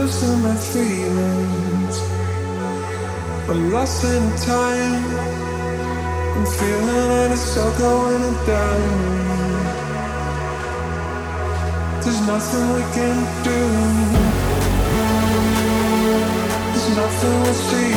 losing my feelings. I'm lost in time. I'm feeling like it's all going down. There's nothing we can do. There's nothing we'll see.